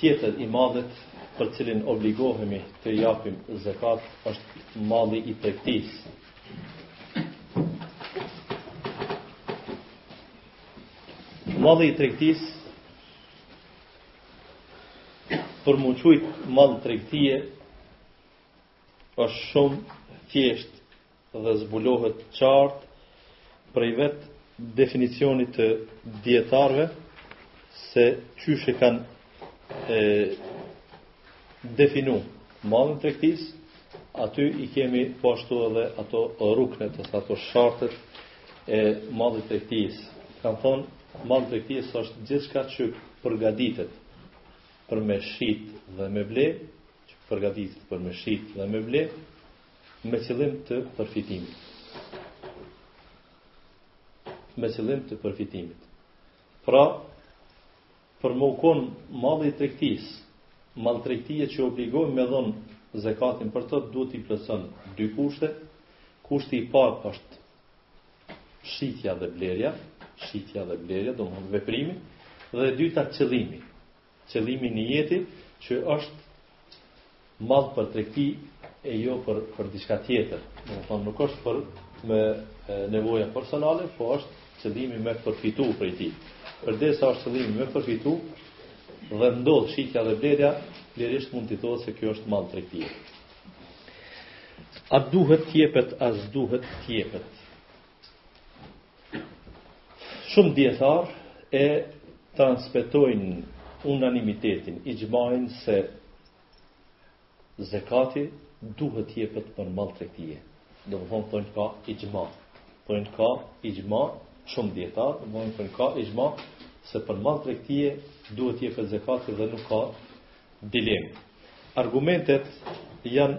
Tjetër i mallit për cilin obligohemi të japim zekat është malli i tregtisë. Malli i tregtisë për m'u qujt mall tregtie është shumë thjesht dhe zbulohet qartë prej vetë definicionit të dijetarëve se qysh e kanë definu mallin e tregtisë, aty i kemi po ashtu edhe ato ruknet ose ato shartet e mallit të tregtisë. Kanë thënë mall tregtie është gjithçka që përgatitet për me shit dhe me ble, që përgatitet për me shit dhe me ble, me qëllim të përfitimit. Me qëllim të përfitimit. Pra, për me u kon malli i tregtisë, mall tregtie që obligohem me dhonë zekatin për të, duhet t'i plotëson dy kushte, kushti i parë është shitja dhe blerja, shitja dhe blerja, domethënë veprimi, dhe e dyta qëllimi, Qëllimi nijeti që është mall për tregti e jo për për diçka tjetër. Domethënë nuk është për me nevoja personale, po është qëllimi me përfitu prej tij. Përderisa është qëllimi me përfitu dhe ndodh shitja dhe blerja, lirisht mund të thuhet se kjo është mall tregtie. A duhet të jepet, a s'duhet të jepet? Shumë dijetarë e transmetojnë unanimitetin ixhmain se zekati duhet të jepet për mall tregtie. Domethënë thonë ka ixhma. Thonë ka ixhma shumë dijetarë, domethënë thonë ka ixhma se për mall tregtie duhet të jepet zekati dhe nuk ka dilemë. Argumentet janë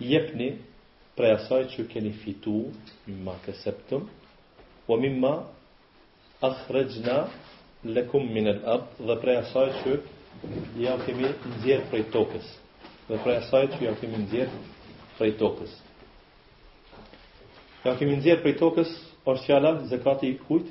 Jepni prej asaj që keni fitu, mimma kesebtum, wa mimma akhrexhna lekum min el ard, dhe prej asaj që jua kemi nxjerrë prej tokës, dhe prej asaj që jua kemi nxjerrë prej tokës. Jua kemi nxjerrë prej tokës, është fjala zekati i kujt?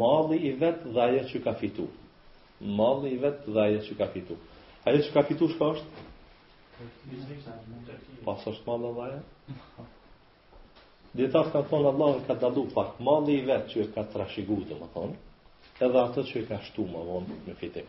Malli i vet dhe ajo që ka fitu. Malli i vet dhe ajo që ka fitu. Ajo që ka fitu çka është? Po s'është malli edhe ajo? Dijetarët kanë thonë Allahu ka dallu pak malli i vet që e ka trashigu domethënë edhe atë që e ka shtu më vonë në fitim.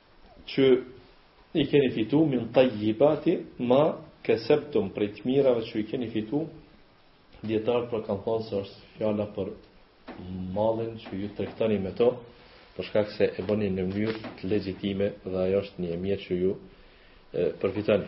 që i keni fitu min tajjibati ma kesebtum prej të mirave që i keni fitu djetarë për kanë thonë se është fjala për mallin që ju tregtoni me to për shkak se e bëni në mënyrë legjitime dhe ajo është e mirë që ju e, përfitoni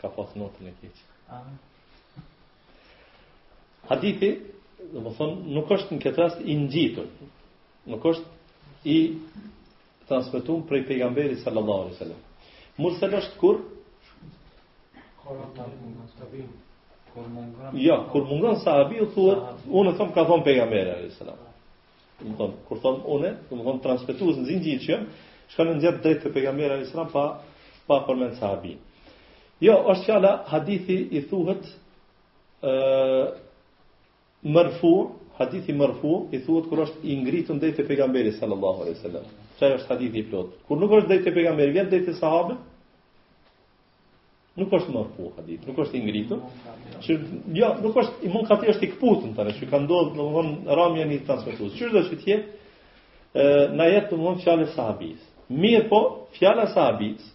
Ka pas notën e keq. Hadithi, domethonë, nuk është në këtë rast i ngjitur. Nuk është i transmetuar prej pejgamberit sallallahu alaihi wasallam. Mursal është kur Jo, kur mungon sahabiu thuhet, unë them ka thon pejgamberi alayhis salam. Domethonë, kur thom unë, domethonë transmetues në zinxhir që shkon në zinxhir deri te pejgamberi alayhis salam pa pa përmend sahabin. Jo, është fjala hadithi i thuhet ë marfu, hadithi marfu i thuhet kur është i ngritur deri te pejgamberi sallallahu alaihi wasallam. Çfarë është hadithi i plot? Kur nuk është deri te pejgamberi, veç deri te sahabët, Nuk është marfu hadith, nuk është i ngritur. Që jo, nuk është i munkati është i kputur tani, që ka ndodhur domthonë ramja e një transmetuesi. Çfarë do të thotë? Ë na jet domthonë fjalë e sahabis. Mirëpo, fjala e sahabis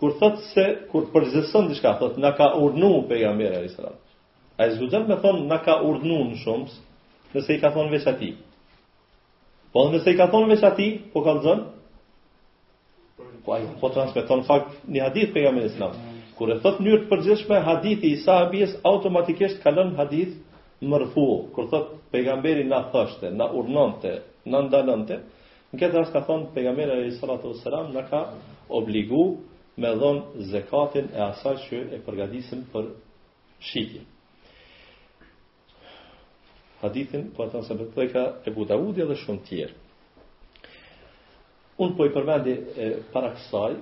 kur thot se kur përgjithëson diçka thot na ka urdhnu pejgamberi alayhis salam. Ai s'guxon me thon na ka urdhnu në shumës, nëse i ka thon veç atij. Po dhe nëse i ka thonë veç atij, po kallëzon? Po ajo, po transmeton n'fakt një hadith pejgamberi alejhi selam. Kur e thot n'mënyrë të përgjithshme, hadithi i sahabis automatikisht kalon hadith mërfu. Kur thot pejgamberi na thoshte, na urdhnonte, na ndalonte, në këtë rast ka thonë pejgamberi alejhi salatu selam na ka obligu me dhon zekatin e asaj që e përgatisim për shitje. Hadithin po e thom se e ka Ebu Davudi dhe shumë tjerë. Unë po i përmendi e, para kësaj e,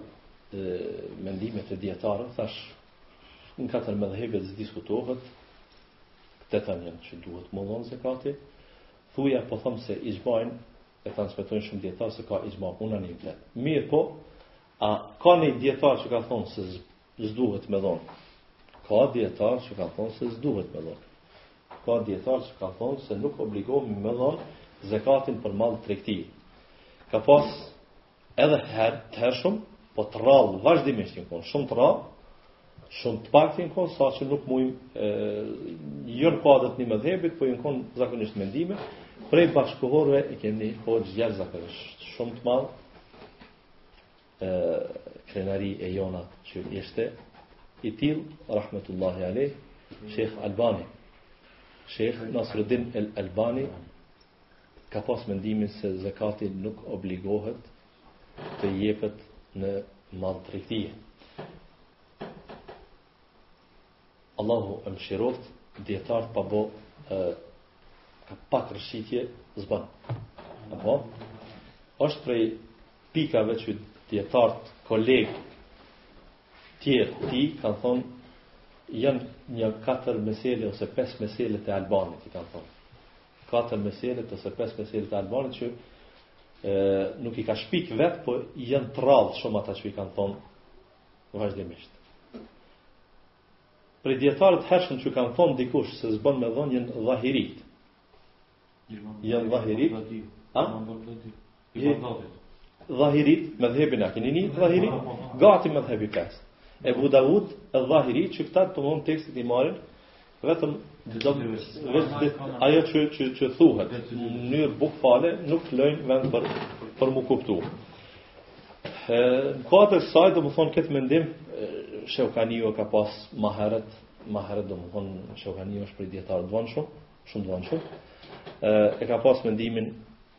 mendimet e dietarëve, thash në katër medhhebet s'diskutohet kjo temë që duhet me u dhonë zekati, thuja po thom se ixhmain e transmitojnë shumë djetarë se ka ixhma unanimitet. Mirëpo, a ka dijetarë që ka thonë se S'duhet me dhon. Ka dietar që ka thon se s'duhet me dhon. Ka dietar që ka thon se nuk obligohemi me dhon zekatin për mall tregtie. Ka pas edhe herë të hershëm, po të rrallë vazhdimisht jon konë, shumë të rrallë, shumë të pakt jon konë, sa që nuk mujmë, në kuadër të një medhhebit, po jonë konë zakonisht mendime, prej bashkohorve i kemi hoqë gjerë zakonisht, shumë të madhë, e krenari e jona që ishte i tillë rahmetullahi alejhi Sheikh Albani Sheikh Nasruddin El Albani ka pas mendimin se zakati nuk obligohet të jepet në mall tregtie Allahu e mëshiroftë dijetar pa bo e, ka pak rrëshqitje s'ban apo është prej pikave që dijetarët kolegët tjerë të tij kanë thonë janë një katër mesele ose pes mesele të Albanit, i kanë thonë. Katër mesele ose pes mesele të Albanit që e, nuk i ka shpik vetë, po janë të rrallë shumë ata që i kanë thonë vazhdimisht. Prej dijetarëve të hershëm që kanë thonë dikush se s'bën me dhan janë dhahirit. Janë dhahirit. A? Dhahirit medhhebin e kanë, dhahirit, gati medhhebi i pestë. Ebu Davud, Edh-Dhahiri që këta të mun tekstin i marrin, Vetëm ajo që që që thuhet në mënyrë bukvale nuk lënë vend për për mu kuptu. Në kuadër të saj domethon këtë mendim Sheukaniu e ka pas ma herët, ma herët domethon Sheukaniu është prej dijetarëve të vonshëm, shumë të vonshëm. Ë e ka pas mendimin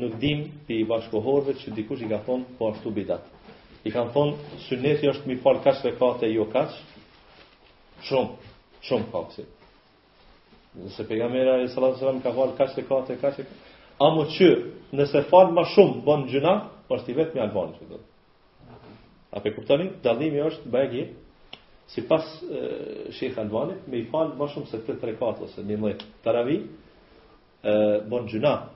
Nuk dimë prej bashkohorëve që dikush e ka thonë po asht bidat. I kanë thonë syneti është me i fal kaq rekate jo kaq. Shumë, shumë kapsi. Nëse pejgamberi alayhi salatu wasallam ka fal kaq rekate kaq Amo që nëse fal më shumë bën gjynah, është i vetmi Albani që thot. A po e kuptoni? Dallimi është p.sh. sipas Shejh Albanit, me i falë ma shumë se 8 rekat ose 11 taravi, e bën gjynah.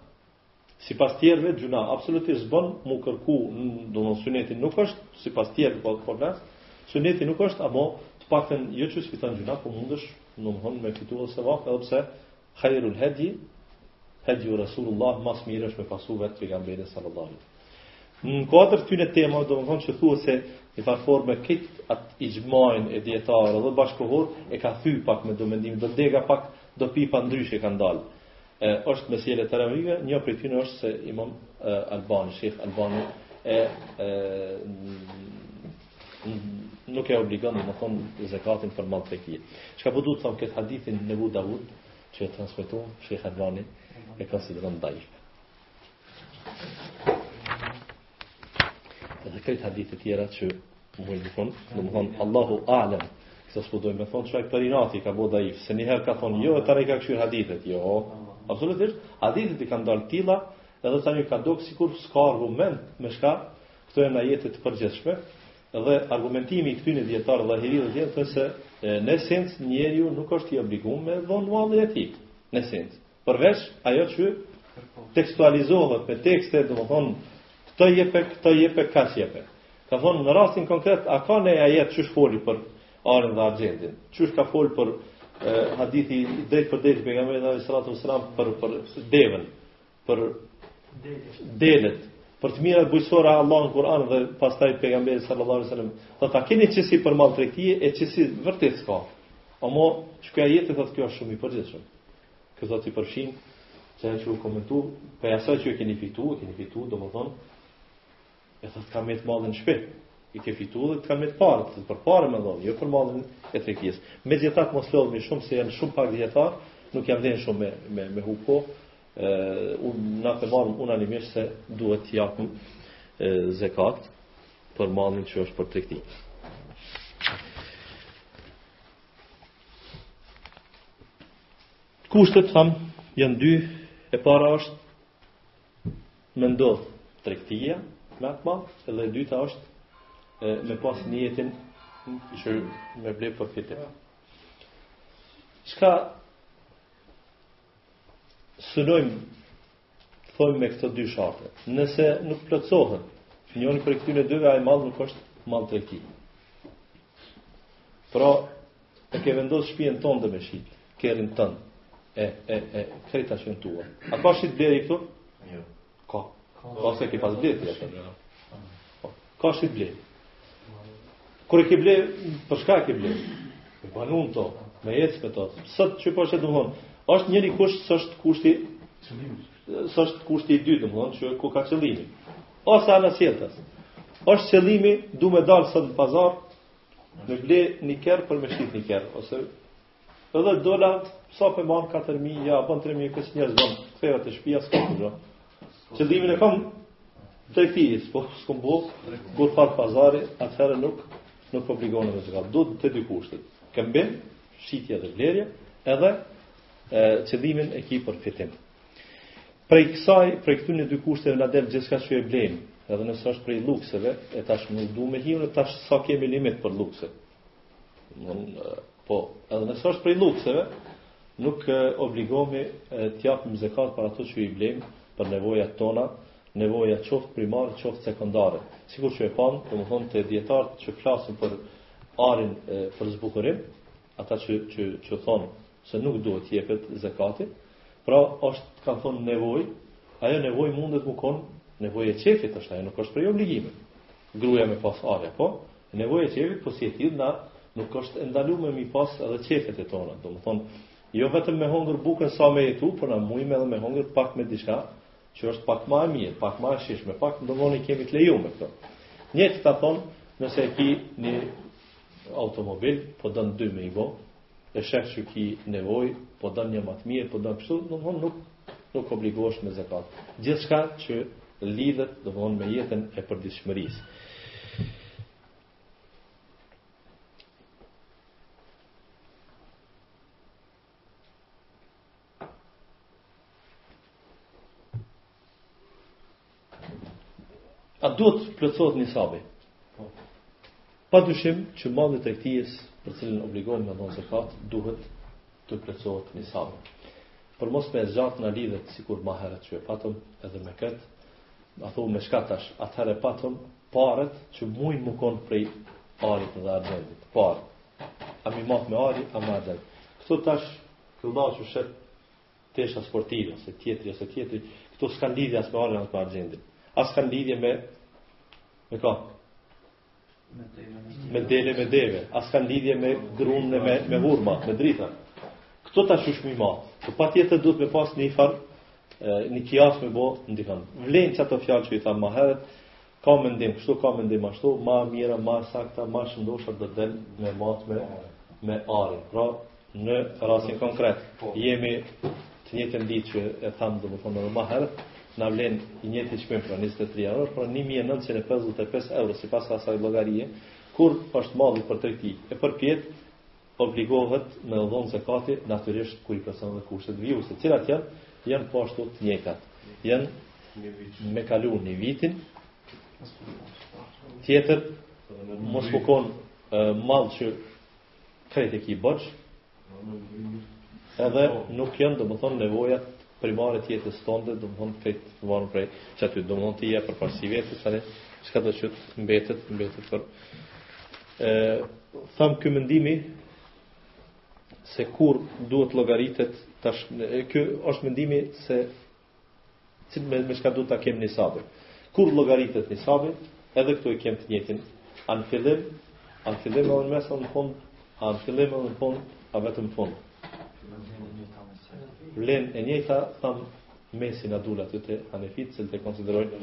Sipas tjerëve gjynah absolutisht s'bën mu kërku, domethon suneti nuk është sipas tjerëve po po flas. Suneti nuk është amo të paktën jo që s'fiton gjynah, po mundesh domthon me fitu dhe sevap edhe pse khairul hedji hedju rasulullah ma s'miri është me pasu vet pejgamberin sallallahu alaihi wasallam. Në kuadër të këtyre temave, domethonë që thua se n'ifar forme kit at ixhmain e dijetarëve bashkohor e ka thy pak me do mendime do dega pak do pika ndryshe ka ndal e është mesele të rëndësishme një prej tyre është se imam Albani shejh Albani e, e nuk e obligon domethon zakatin për mall tregtie çka po do me thon këtë hadithin në Abu Dawud që e transmeton shejh Albani e konsideron daif Edhe këtë hadith të tjera që me thonë, domethonë, Allahu alem, kështu s'po dojmë me thonë, që ai për inati ka bo daif, se njëherë ka thonë, jo, e tani ka këshirë hadithet, jo, absolutisht, hadithet i ka ndalë tila, edhe tani ka dokë sikur s'ka argument me shka, këto janë ajetet të përgjithshme, dhe argumentimi i këtyne dijetarëve dhahiri dhe tjerë, se në esencë njeriu nuk është i obligum me dhonë mallin e tij, në esencë, Përveç ajo që tekstualizohet me tekste, domethonë, këtë jepe, këtë jepe, kaq jepe. Ka thonë, në rastin konkret, a ka naj ajet qysh foli për arën dhe argjendin? Qysh ka fol për, hadithi drejtpërdrejt pejgamberit alayhi salatu wasalam për për devën, për delet, për të mirat bujqësore Allah në Kur'an dhe pastaj pejgamberi sallallahu alaihi wasallam. Do të thotë keni qësi për mall tregtie, e qësi vërtet s'ka. Amo kyj ajet, thotë, ky është shumë i përgjithshëm. Këto t'i përfshin që ajo që u komentu, prej asaj që e keni fitu, e keni fitu, domethonë, e thotë ka met malli në shpi, i ke fitu dhe të ka met pare, ti për pare me dhonë, jo për mallin e tregtisë. Megjithatë mos lodhemi shumë, se janë shumë pak dijetarë, nuk ja vlen shumë me, me, me hup, e, ne të marrim unanimisht se duhet të japim zekat për mallin që është për tregti. Kushtet, thamë, janë dy, e para është me ndodhë tregtia, me atë mall, edhe e dyta është e, me pas nijetin që me ble për fitim. Qka synojmë thojmë me këto dy sharte. Nëse nuk plotësohen, njëri prej këtyre dyve, ai mall nuk është mall tregti. Pra, e ke vendos shpijën tonde me shit, kerrin tond. E e e kreta që tua. A ka shitje këtu? Jo. Ka. Ka se ke pas blerë atë. Po, ka shitblerje. Kur e ke ble, për shka e ke ble? Me banu n'to, me e jetësu me to. Sot që po, domethonë, është njëri kusht, s'është kushti, s'është kushti i dytë, domethonë, që u ka qëllimi. Ose anasjelltas, është qëllimi, du me dalë sot në pazar, me ble një kerr për me shit një kerr, ose Edhe dola, sa po ban 4.000, jo, bën 3.000, kësi njëzë bën, u ktheva te shpia, s'ka gjë. Qëllimin e kam, tregti, s'po, s'kom bo, kurrfarë pazari, atëherë nuk, nuk obligohem zekat, do të dy kushtet. Këmbim, shitja dhe blerja, edhe e, qëllimin e ki për fitim. Prej kësaj, prej këtyne dy kushteve na del gjithçka që e blenë, edhe nëse është prej lukseve, e tash nuk du me hi, tash s'e kemi limit për lukset. Po, edhe nëse është prej lukseve, nuk obligohemi të japim zekat për ato që i blejmë për nevojat tona, nevoja qoftë primare, qoftë sekondare. Sikur që e pamë, domethonë te dijetarët që flasin për arin, për zbukurim, ata që, që, që thonë se nuk duhet jepet zekati, pra është, kanë thonë, nevoj, ajo nevoj mundet me konë, nevoj e qefit është, ajo nuk është prej obligimit. Gruaja me pas ar, po, nevojë e qefit po sidoqoftë neve nuk është e ndalume mi pas edhe qefet e tona domethonë jo vetëm me hongër bukën sa me jetu po na mujme edhe me hongër pak me diçka që është pak ma e mirë pak ma e shishme pak domethonë i kemi të lejume këto njejtë kanë thonë nëse e ki një automobil po don dy me i bo e sheh që ki nevojë, po don një ma të mirë, po don kështu, domthon nuk nuk obligohesh me zekat. Gjithçka që lidhet, domthon me jetën e përditshmërisë. A duhet të plotësohet nisabi? Po. Pa dyshim që malli i tregtisë për të cilin obligohen me dhonë zekat, duhet të plotësohet nisabi. Për mos me e zgjatë në lidhët, sikur ma herët që e patëm edhe me këtë, a thohë me shka tash, atëherë e patëm paret që mujnë me konë prej arit dhe argjendit, paret. A me i matë me ari, a me argjend. Këto tash, këmisha që shet, tesha sportive ose tjetri ose tjetri, këto s'kanë lidhje as me arin as me argjendin. As kanë lidhje me me ka, me dele me deve, as kanë lidhje me grunë me me, me hurma, me drithëra. Këto tash qysh me i mat. Po patjetër duhet me pas njëfarë një kijas me bo dikun. Vlen qato fjalë që i thamë më herët, Ka mendim kështu ka mendim ashtu, ma e mira, ma e sakta, ma e shëndosha po del me mat me me ari. Pra, në rastin konkret, jemi të njëjtën ditë që e thamë domethënë edhe më herët, na vlen i njëjti çmim pra 23 euro, pra 1955 euro sipas asaj llogarie, kur është malli për tregti e përpjet obligohet me u dhënë zekati natyrisht kur i plotëson dhe kushtet vijuese, cilat janë janë po ashtu të njëjtat. Janë me kalu një vit, tjetër mos me kon mall që krejt e ki borxh edhe nuk janë domethonë nevojat primare të jetës tonë domethonë krejt të varën prej që aty domethonë t'i jep përparësi vetes që ka do që mbetet mbetet për E, thamë kë mëndimi se kur duhet llogaritet tash, kjo është mëndimi se cilë me, me shka duhet të kemë një sabër. Kur llogaritet një sabër, edhe këtu e kemë të njëjtën. A në fillim, a në fillim e në mes, a në fund, a në fillim e në fund, a vetëm fund. Vlen e njëjta, thamë mes sinadulat të hanefit, cilë të konsiderojnë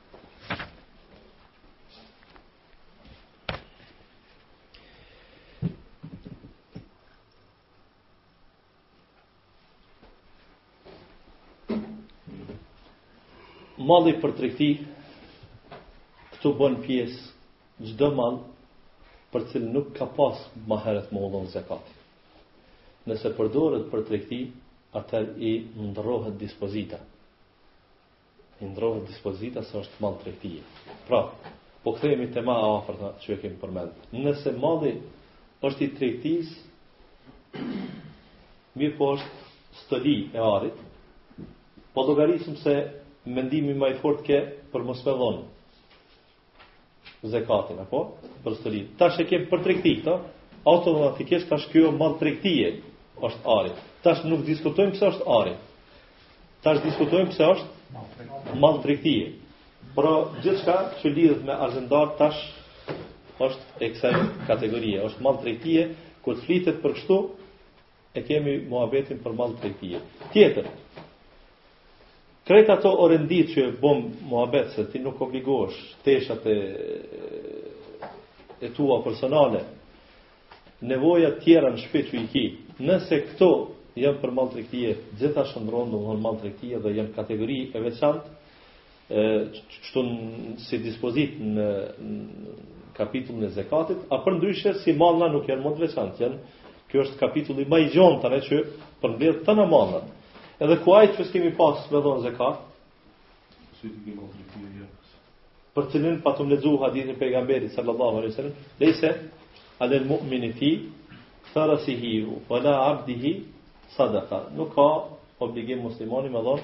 Malli për tregti këtu bën pjesë çdo mall për cilë nuk ka pas ma herët me u dhon zekati. Nëse përdoret për tregti, atëherë i ndrohet dispozita. I ndrohet dispozita se është mall tregtie. Pra, po kthehemi te ma e afërta që e kemi përmend. Nëse malli është i tregtis, mirëpo është stoli e arit, po llogarisëm se mendimi ma i fortë ke për mos me dhonë. zekatin, apo? Për sëri. Ta shë kemë për trekti, këta? Automatikisht tash kjo mall tregtie, është ari. Tash nuk diskutojmë pse është ari. Tash diskutojmë pse është mall tregtie. Pra, gjithçka që lidhet me argjendarë, tash është e kësaj kategorie, është mall tregtie, kur të flitet për kështu, E kemi muhabetin për mall tregtie. Tjetër. Krejt ato orendi që bom muhabet se ti nuk obligohesh teshat e, e tua personale. Nevoja tjera në shpi që i ki. Nëse këto janë për mall tregtie, gjithashtu ndron domthon mall tregtie dhe janë kategori e veçantë, kështu si dispozit në kapitullin e zekatit, a për ndryshe si malla nuk janë më të veçantë, janë, kjo është kapitulli ma i gjonë të ne që përmbledh tanë mallat. Edhe kuajt që s'kemi pas me dhonë zekat, për të cilin pat lexu hadithin pejgamberi sallallahu alaihi sallam, lejse alel mu'mini fi farasihi, wala abdihi, sadaka. Nuk ka obligim muslimani me dhonë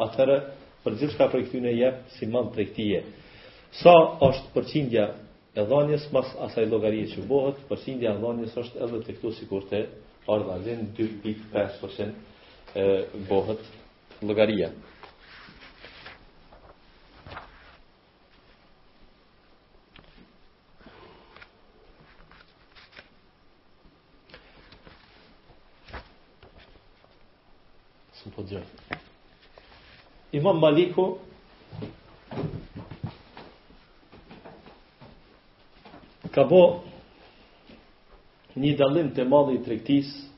Atëherë, për gjithçka prej këtyne jep si mall tregtie. Sa është përqindja e dhënies mas asaj llogarie që bëhet, përqindja e dhënies është edhe te këto sikur te ari dhe argjendi dy pikë pesë për qind bëhet llogaria. Së po gjë. Imam Maliku ka bo një dallim te malli i tregtisë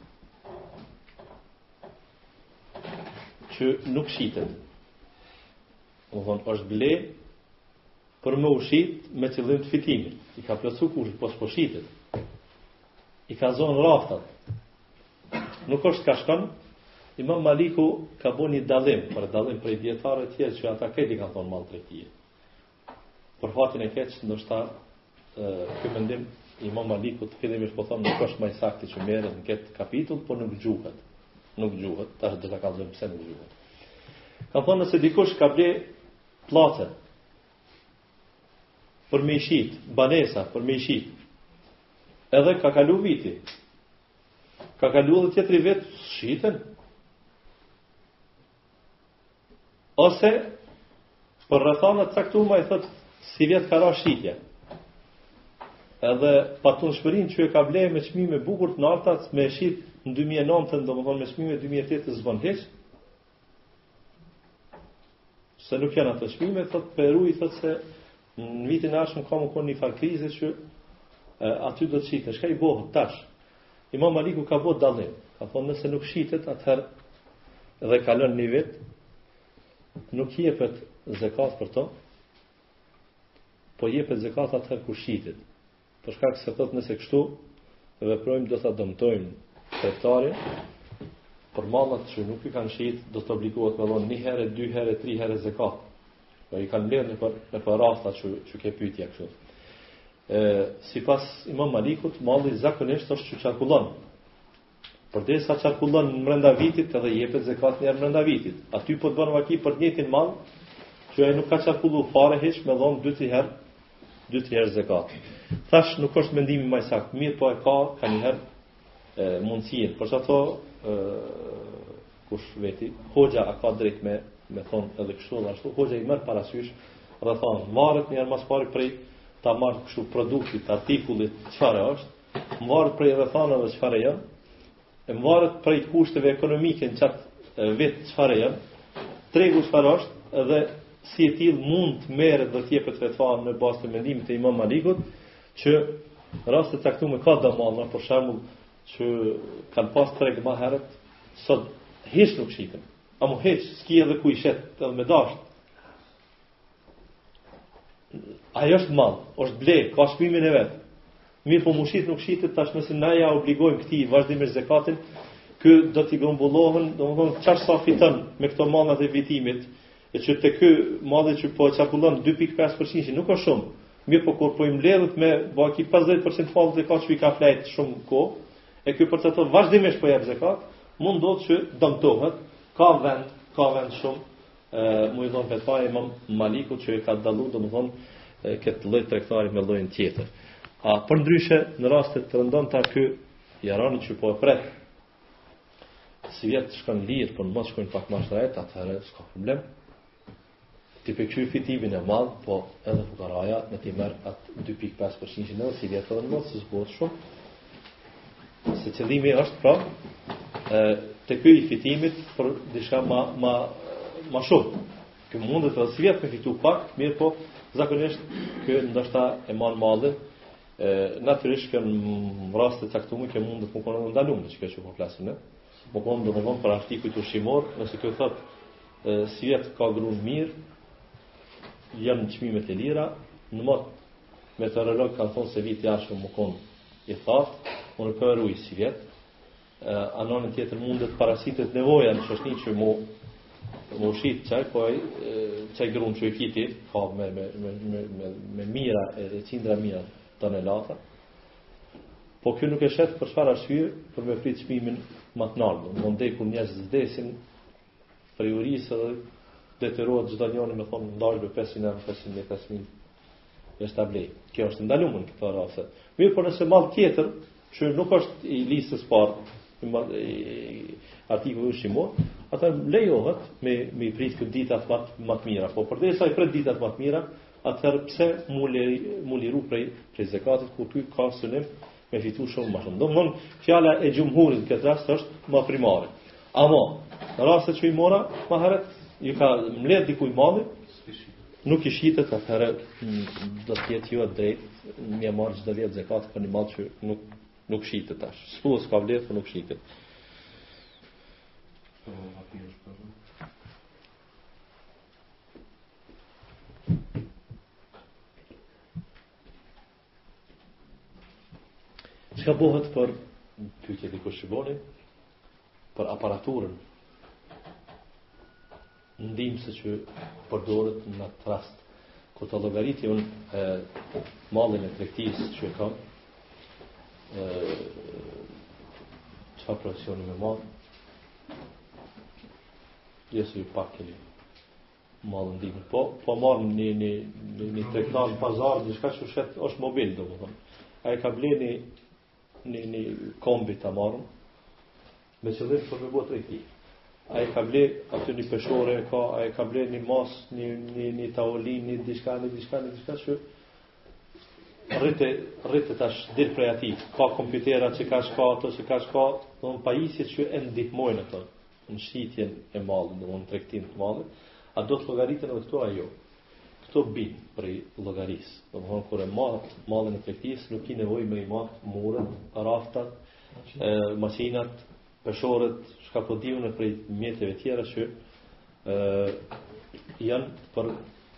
që nuk shitet. Domethonë është ble për me u shit me qëllim të fitimit. I ka plotsu kushtet, po s'po shitet. I ka zonë raftat. Nuk është kah shkon, imam Maliku ka bo një dallim, për dallim prej dijetarëve tjerë që ata krejt i kanë thonë mall tregtie. Për fatin e keq, ndoshta Ky mendim i Imam Malikut fillimisht po thom nuk është më i saktë që merret në këtë kapitull, por nuk gjuhet. Nuk gjuhet, tash do ta kallëzojmë pse nuk gjuhet. Ka thonë nëse dikush ka ble pllacin për me e shit, banesa për me i shit. Edhe ka kalu viti. Ka kalu edhe tjetri vit s'shiten. Ose për rrethana të caktuara ai thot sivjet ka ra shitja. Edhe patunshmërinë që e ka blerë me çmime bukur të narta, me e shit në 2009, domethënë me çmime 2008 s'bon hiç. Se nuk janë ato çmime, thot por ai thot se Në vitin e ardhshëm ka me kon një farë krize që e, aty do të shiten. Çka i bohet tash? Imam Maliku ka bo dallim. Ka thonë nëse nuk shitet, atëherë dhe kalon një vit, nuk jepet zekat për to, po jepet zekat atëherë kur shitet. Për shkak se thotë nëse kështu veprojmë do ta dëmtojmë tregtarin, për mallnat që nuk i kanë shit, do të obligohet me dhënë një herë, dy herë, tri herë zekat. Po i kanë blerë nëpër, nëpër rasta që, që ke pytja kështu. E, sipas imam Malikut, malli zakonisht është që qarkullon. Përderisa qarkullon brenda vitit edhe jepet zekat një herë brenda vitit. E ty po të bën vaki për të njëjtin mall, që ai nuk ka qarkullu fare hiç me dhon dy tri herë, dy tri herë zekat. Tash nuk është mendimi më i saktë, mirëpo e ka ka një herë e, mundësinë. Për qato kush veti, hoxha a ka drejt me me thon edhe kështu edhe ashtu, hoxha i merr parasysh dhe thon, mvaret një herë ma s'pari prej ta marrim kështu produktit, artikullit, çfarë është, Mvaret prej rrethanave çfarë janë, e mvaret prej kushteve ekonomike në qat vit çfarë janë, tregu çfarë është dhe si e tillë mund të merret dhe të jepet fetva në bazë të mendimit të Imam Malikut që raste të caktume ka do mallna për shembull që kanë pas treg ma herët sot hiç nuk shiten. Ama hiç, s'ki edhe ku i shet edhe me dasht. Ai është mall, është ble, ka çmimin e vet. Mirëpo m'u shit nuk shitet tash nëse na ja obligojmë këtij vazhdimisht zakatin, këtij do t'i grumbullohen, domethënë çfarë sa fiton me këto mallat e fitimit, e që te ky malli që po qarkullon 2.5% nuk është shumë. Mirëpo kur po i mbledhet me baki 50% falë dhe ka që i ka flejtë shumë ko, e kjo për të thonë vazhdimisht po jep zekat, mundet që dëmtohet, ka vend, ka vend shumë, Me i dhon fetva imam Malikut që e ka dallu domethënë këtë lloj tregtari me llojin tjetër. A përndryshe në rastet e rëndomta ky jarani që po e pret sivjet shkon lirë, po në mot shkojnë pak ma shtrajt, atëherë s'ka problem. Ti po kqyr fitimin e madhë, po edhe fukaraja me t'i marrë atë 2.5% edhe sivjet edhe në mot, se zbohet shumë. Se qëllimi është pra i këtij i fitimit për diçka më më më shumë. Ky mundet sivjet me fitu pak, mirëpo zakonisht ky ndoshta e marr mallin ë natyrisht ka raste të caktuara që mundet me konë ndalum kjo çka që po flasim ne. Me konë domethënë për artikujt ushqimorë, nëse ky thotë ë sivjet ka grunë mirë, janë çmimet e lira, në mot Meteorologët kanë thonë se viti i ardhshëm me konë i thatë, unë po e ruaj sivjet. N'anën tjetër mundet paraqitet nevoja ni qish që mu mu shit qaj po ai qaj grun që ky e ka me me me me me, me mija edhe qindra mija tonelata. Po ky nuk e shet për çfarë arsye për me prit çmimin më të lartë. Me dekë, kur njerëz vdesin Prej urisë edhe detyrohet çdo njëri me thonë ma jep me 500 euro, 500 mijë, 5 mijë. Veç ta blej. Kjo është ndaluar në këto raste. Mirëpo nëse mall tjetër, që nuk është i listës së parë, artikull ushqimor, atë lejohet me me i prit këto ditat më më të mira, po përderisa i prit ditat më të mira, atëherë pse m'u li m'u liru prej prej zakatit ku ky ka synim me fitu shumë më shumë. Domethënë, fjala e xhumhurit në këtë rast është më primare. Amo, në rastet që i mora, më heret, ju ka mbledh dikujt malli, nuk i shitet atëherë, do të jetë jo e drejtë, me i marrë çdo vjet zekat për një mall që nuk, nuk shitet tash. S'është se s'ka vleftë, por po nuk shitet. Çka bohet po pyet dikush domethënë për aparaturën ndihmëse që përdoret n'at rast kur ta llogariti unë e, mallin e tregtisë që e kam e, çfarë profesioni me marë jesë ju pak e një Marrë ndihmë. Po, po marrim një, një, një, një tregtar në pazar, diçka që shet është mobil, domethënë. A e ka ble një, një, një kombi të marrim, me që dhe për me bo tregti. A e ka ble aty një peshore, ka, a e ka ble një mas, një, një, një tavolinë, një diçka, një diçka, një diçka, që rrit, rrit tash dirë prej ati. Ka kompjutera çka ka ato, çka ka, dhe në pajisje që e ndihmojnë atë. në shitjen e mallit, domethënë tregtim të mallit, a do të llogariten edhe këto a jo? Këto bin prej llogarisë. Domethënë kur e marr mallin e tregtisë, nuk i nevojë me i marrë muret, raftat, e, mashinat, peshoret, çka po di unë prej mjeteve tjera që e, janë për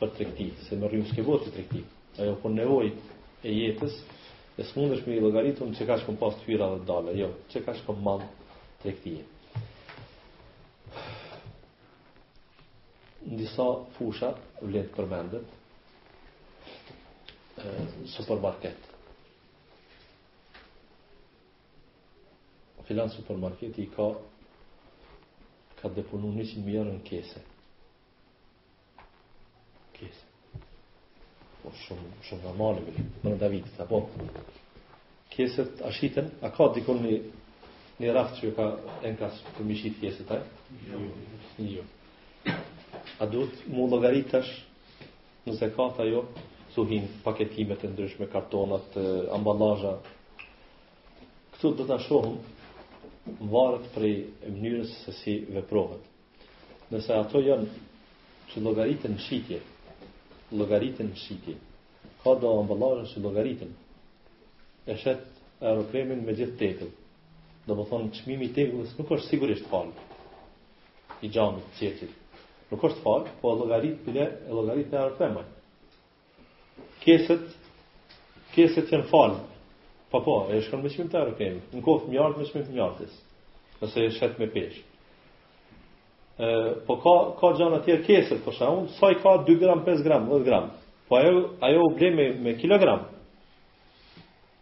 për tregti, se me rrim s'ke bo tregti. Ajo po nevojë e jetës, e s'mundesh me i llogarit çka kem pas të hyra dhe dalë, jo, çka kem mall tregtije. Në disa fusha, vlen të përmendet, supermarket. Filan supermarketi ka ka deponu 100 mijë në kese. Kese. Po shumë shumë normale Mendu-Davud, apo. Keset a shiten, a ka dikun një një raft që ka enkas për me i shit keset ai? Jo. Jo. A duhet mu llogarit tash në zekat a jo, si hijnë paketimet e ndryshme, kartonat, ambalazhet. Këtu do ta shohim varet prej mënyrës se si veprohet. Nëse ato janë që llogariten në shitje, llogariten në shitje. Ka do ambalazhe që llogariten. E shet eurokremin me gjithë tegëll. Domethënë, çmimi i tegllës nuk është sigurisht falë. I xhamit, qetit. Nuk është falë, po e llogarit bile, e llogarit eurokrem ai. Keset, keset janë falë. Po po, e shkon me çmim të eurokremit. Në koftë mjaltë me çmim të mjaltës. Nëse e shet me peshë. Po ka, ka gjana tjera keset, për shembull, sa i ka 2 gram, 5 gram, 10 gram. Po ajo, ajo u ble me, me kilogram.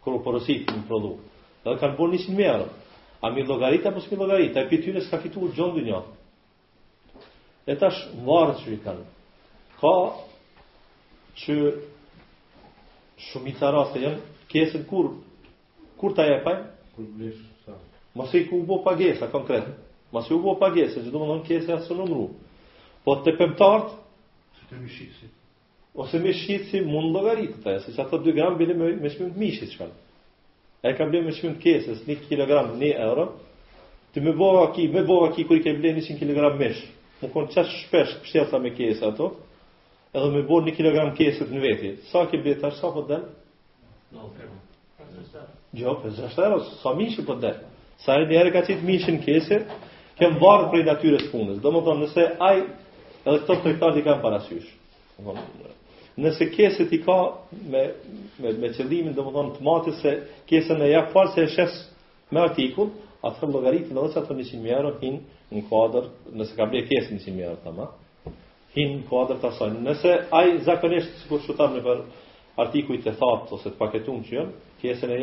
Kur u porositë në prodhim. Dhe kanë bërë 100 mijë. A me i llogarit apo s'me i llogarit. E për tyre s'ka fitur gjëndu një. E tash varet qysh i kanë. Ka që shumica rasteve janë kesen kur kur ta japin? Kur blesh sa. Masi u bo pagesa konkret. Masi u bo pagesa, që do të thotë kesja s'u numru. Po te pemtarët, si te mishisit. Ose me shit si mund llogaritet e, se ato 2 gram bile me, me çmim të mishit shkon. E ka ble me çmim të kesës, 1 kilogram, 1 euro, ti me bo vaki, me bo vaki, kur i ke ble 100 kilogram mish, me konë qaq shpesh pështjellsa me kese ato, edhe me bo 1 kilogram kesët në veti, sa ke ble tash, sa po del? Jo, për gjashtë euro, sa mishi për po dhe. Sa e njëherë ka qitë mishin n'kese, krejt varet prej natyrës së punës. Domethënë, nëse ai, edhe këto tregtarët i kam parasysh. Nëse keset i ka me, me, me qëllimin, domethënë, të matë se kesen njëfarë se e shet me artikull, atëherë llogariten edhe qato 100.000 euro hinë në kuadrë, nëse ka ble kese 100.000 euro, tamam, Hin në kuadër të asaj. Nëse ai zakonisht sikur ç'u tha nëpër artikujt e thatë ose të paketum që janë, kesën e